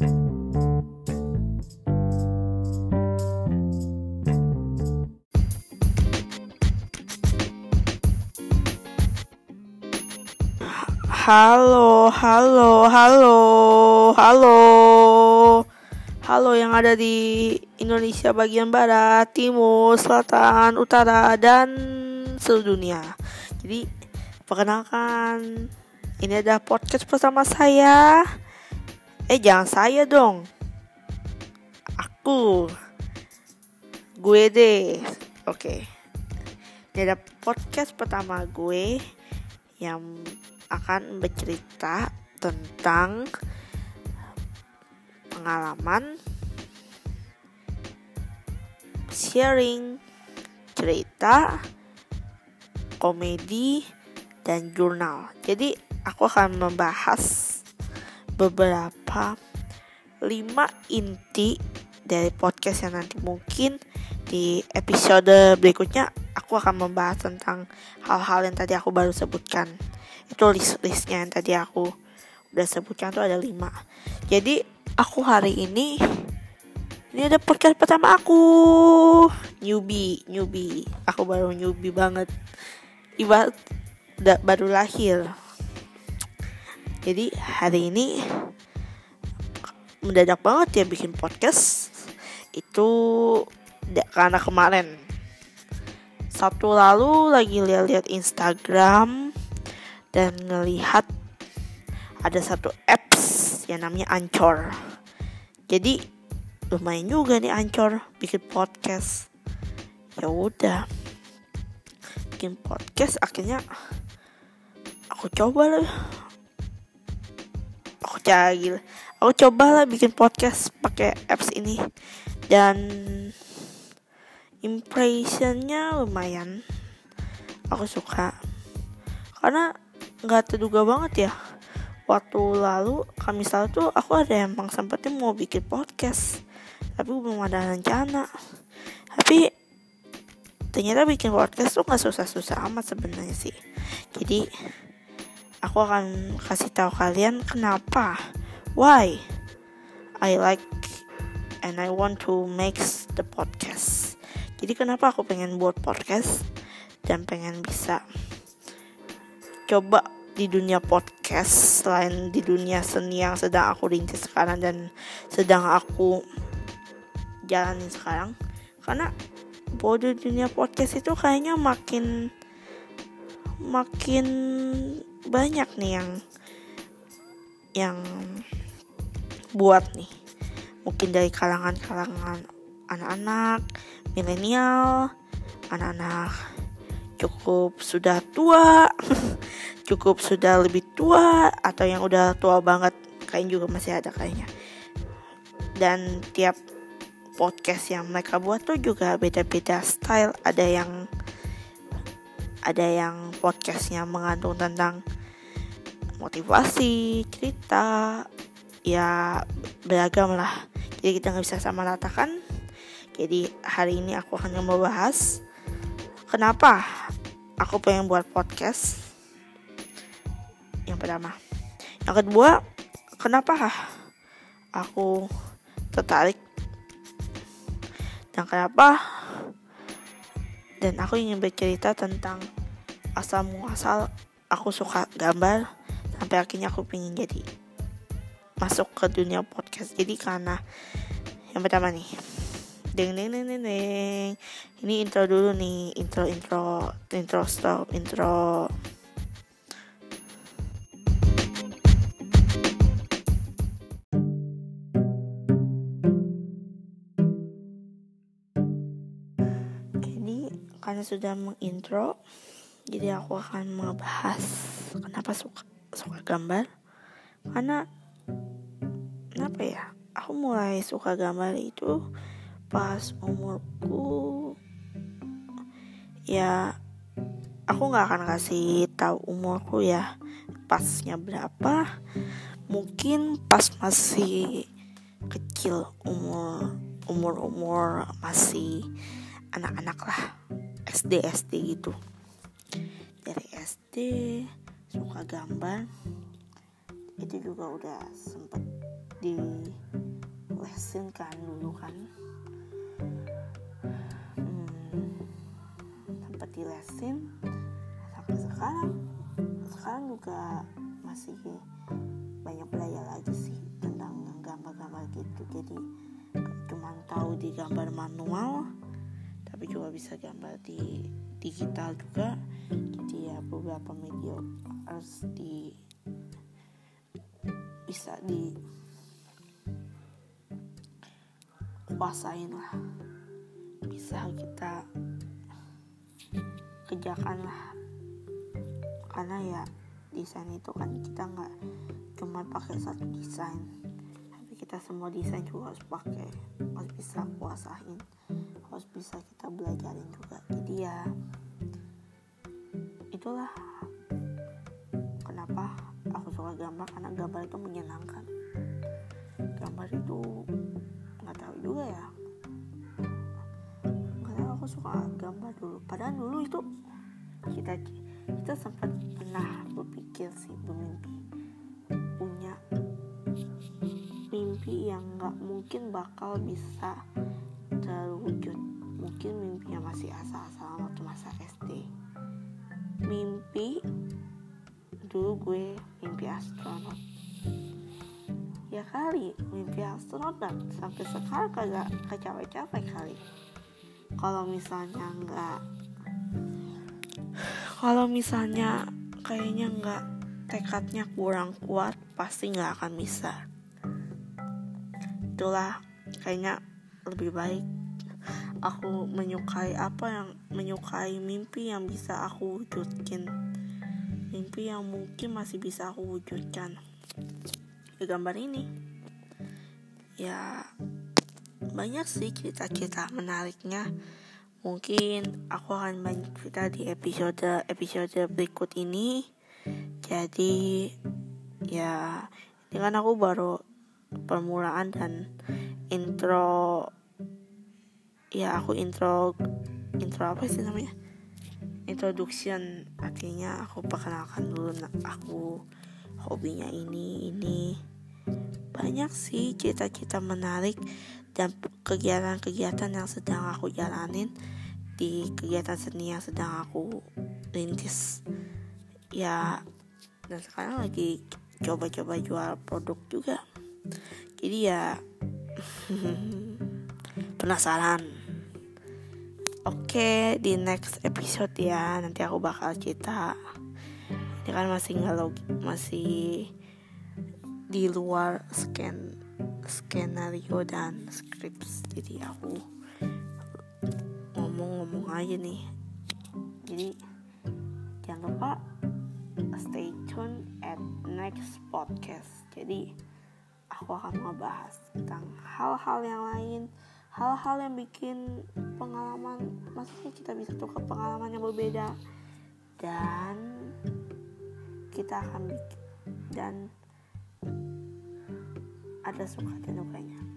Halo, halo, halo, halo, halo yang ada di Indonesia bagian barat, timur, selatan, utara, dan seluruh dunia. Jadi, perkenalkan, ini ada podcast bersama saya. Eh, jangan saya dong. Aku. Gue deh. Oke. Ini ada podcast pertama gue yang akan bercerita tentang pengalaman sharing cerita komedi dan jurnal jadi aku akan membahas beberapa lima inti dari podcast yang nanti mungkin di episode berikutnya aku akan membahas tentang hal-hal yang tadi aku baru sebutkan. Itu list-listnya yang tadi aku udah sebutkan tuh ada lima. Jadi aku hari ini ini ada podcast pertama aku. Newbie newbie. Aku baru newbie banget. Ibarat baru lahir. Jadi hari ini mendadak banget ya bikin podcast itu karena kemarin satu lalu lagi lihat-lihat Instagram dan ngelihat ada satu apps yang namanya Anchor. Jadi lumayan juga nih Anchor bikin podcast. Ya udah bikin podcast akhirnya aku coba lah. Aku cari Aku coba lah bikin podcast pakai apps ini. Dan impressionnya lumayan. Aku suka. Karena nggak terduga banget ya. Waktu lalu kami lalu tuh aku ada emang sempetnya mau bikin podcast. Tapi belum ada rencana. Tapi ternyata bikin podcast tuh nggak susah-susah amat sebenarnya sih. Jadi aku akan kasih tahu kalian kenapa why? I like and I want to make the podcast. Jadi kenapa aku pengen buat podcast? Dan pengen bisa coba di dunia podcast selain di dunia seni yang sedang aku rintis sekarang dan sedang aku jalanin sekarang. Karena di dunia podcast itu kayaknya makin makin banyak nih yang yang buat nih. Mungkin dari kalangan-kalangan anak-anak milenial anak-anak cukup sudah tua cukup sudah lebih tua atau yang udah tua banget kayaknya juga masih ada kayaknya. Dan tiap podcast yang mereka buat tuh juga beda-beda style. Ada yang ada yang podcastnya mengandung tentang motivasi cerita ya beragam lah. Jadi kita nggak bisa sama ratakan. Jadi hari ini aku akan membahas kenapa aku pengen buat podcast yang pertama. Yang kedua kenapa aku tertarik dan kenapa dan aku ingin bercerita tentang asal muasal aku suka gambar sampai akhirnya aku pengen jadi masuk ke dunia podcast. Jadi karena yang pertama nih. Deng deng deng deng deng. Ini intro dulu nih. Intro intro intro stop intro. Jadi karena sudah mengintro jadi aku akan membahas kenapa suka suka gambar. Karena kenapa ya aku mulai suka gambar itu pas umurku ya aku nggak akan kasih tahu umurku ya pasnya berapa. Mungkin pas masih kecil umur umur umur masih anak-anak lah SD SD gitu. Dari SD suka gambar itu juga udah sempet di dilesin kan dulu kan. Hmm, sempat dilesin sampai sekarang sekarang juga masih banyak belajar lagi sih tentang gambar-gambar gitu. Jadi cuma tahu di gambar manual tapi juga bisa gambar di digital juga. Jadi ya beberapa media harus di bisa di kuasain lah. Bisa kita kerjakan lah. Karena ya desain itu kan kita nggak cuma pakai satu desain. Tapi kita semua desain juga harus pakai harus bisa kuasain. Harus bisa kita belajarin juga. Jadi ya itulah kenapa aku suka gambar. Karena gambar itu menyenangkan. Gambar itu nggak tahu juga ya. Karena aku suka gambar dulu. Padahal dulu itu kita kita sempat pernah berpikir sih bermimpi punya mimpi yang nggak mungkin bakal bisa terwujud mungkin mimpinya masih asal-asalan waktu masa SD mimpi dulu gue mimpi astronot ya kali mimpi astronot sampai sekarang kagak kecapai-capai kali. Kalau misalnya nggak kalau misalnya kayaknya nggak tekadnya kurang kuat pasti nggak akan bisa. Itulah kayaknya lebih baik aku menyukai apa yang menyukai mimpi yang bisa aku wujudkan. Mimpi yang mungkin masih bisa aku wujudkan di gambar ini. Ya banyak sih cerita-cerita menariknya. Mungkin aku akan banyak cerita di episode episode berikut ini. Jadi ya ini kan aku baru permulaan dan intro ya aku intro intro apa sih namanya? Introduction artinya aku perkenalkan dulu aku hobinya ini ini banyak sih cita-cita menarik dan kegiatan-kegiatan yang sedang aku jalanin di kegiatan seni yang sedang aku rintis. Ya dan sekarang lagi coba-coba jual produk juga. Jadi ya penasaran. Oke di next episode ya nanti aku bakal cerita. Ini kan masih nggak masih di luar scan skenario dan scripts. Jadi aku ngomong-ngomong aja nih. Jadi jangan lupa stay tune at next podcast. Jadi aku akan ngebahas tentang hal-hal yang lain hal-hal yang bikin pengalaman maksudnya kita bisa tukar pengalaman yang berbeda. Dan kita akan bikin dan ada suka dan dukanya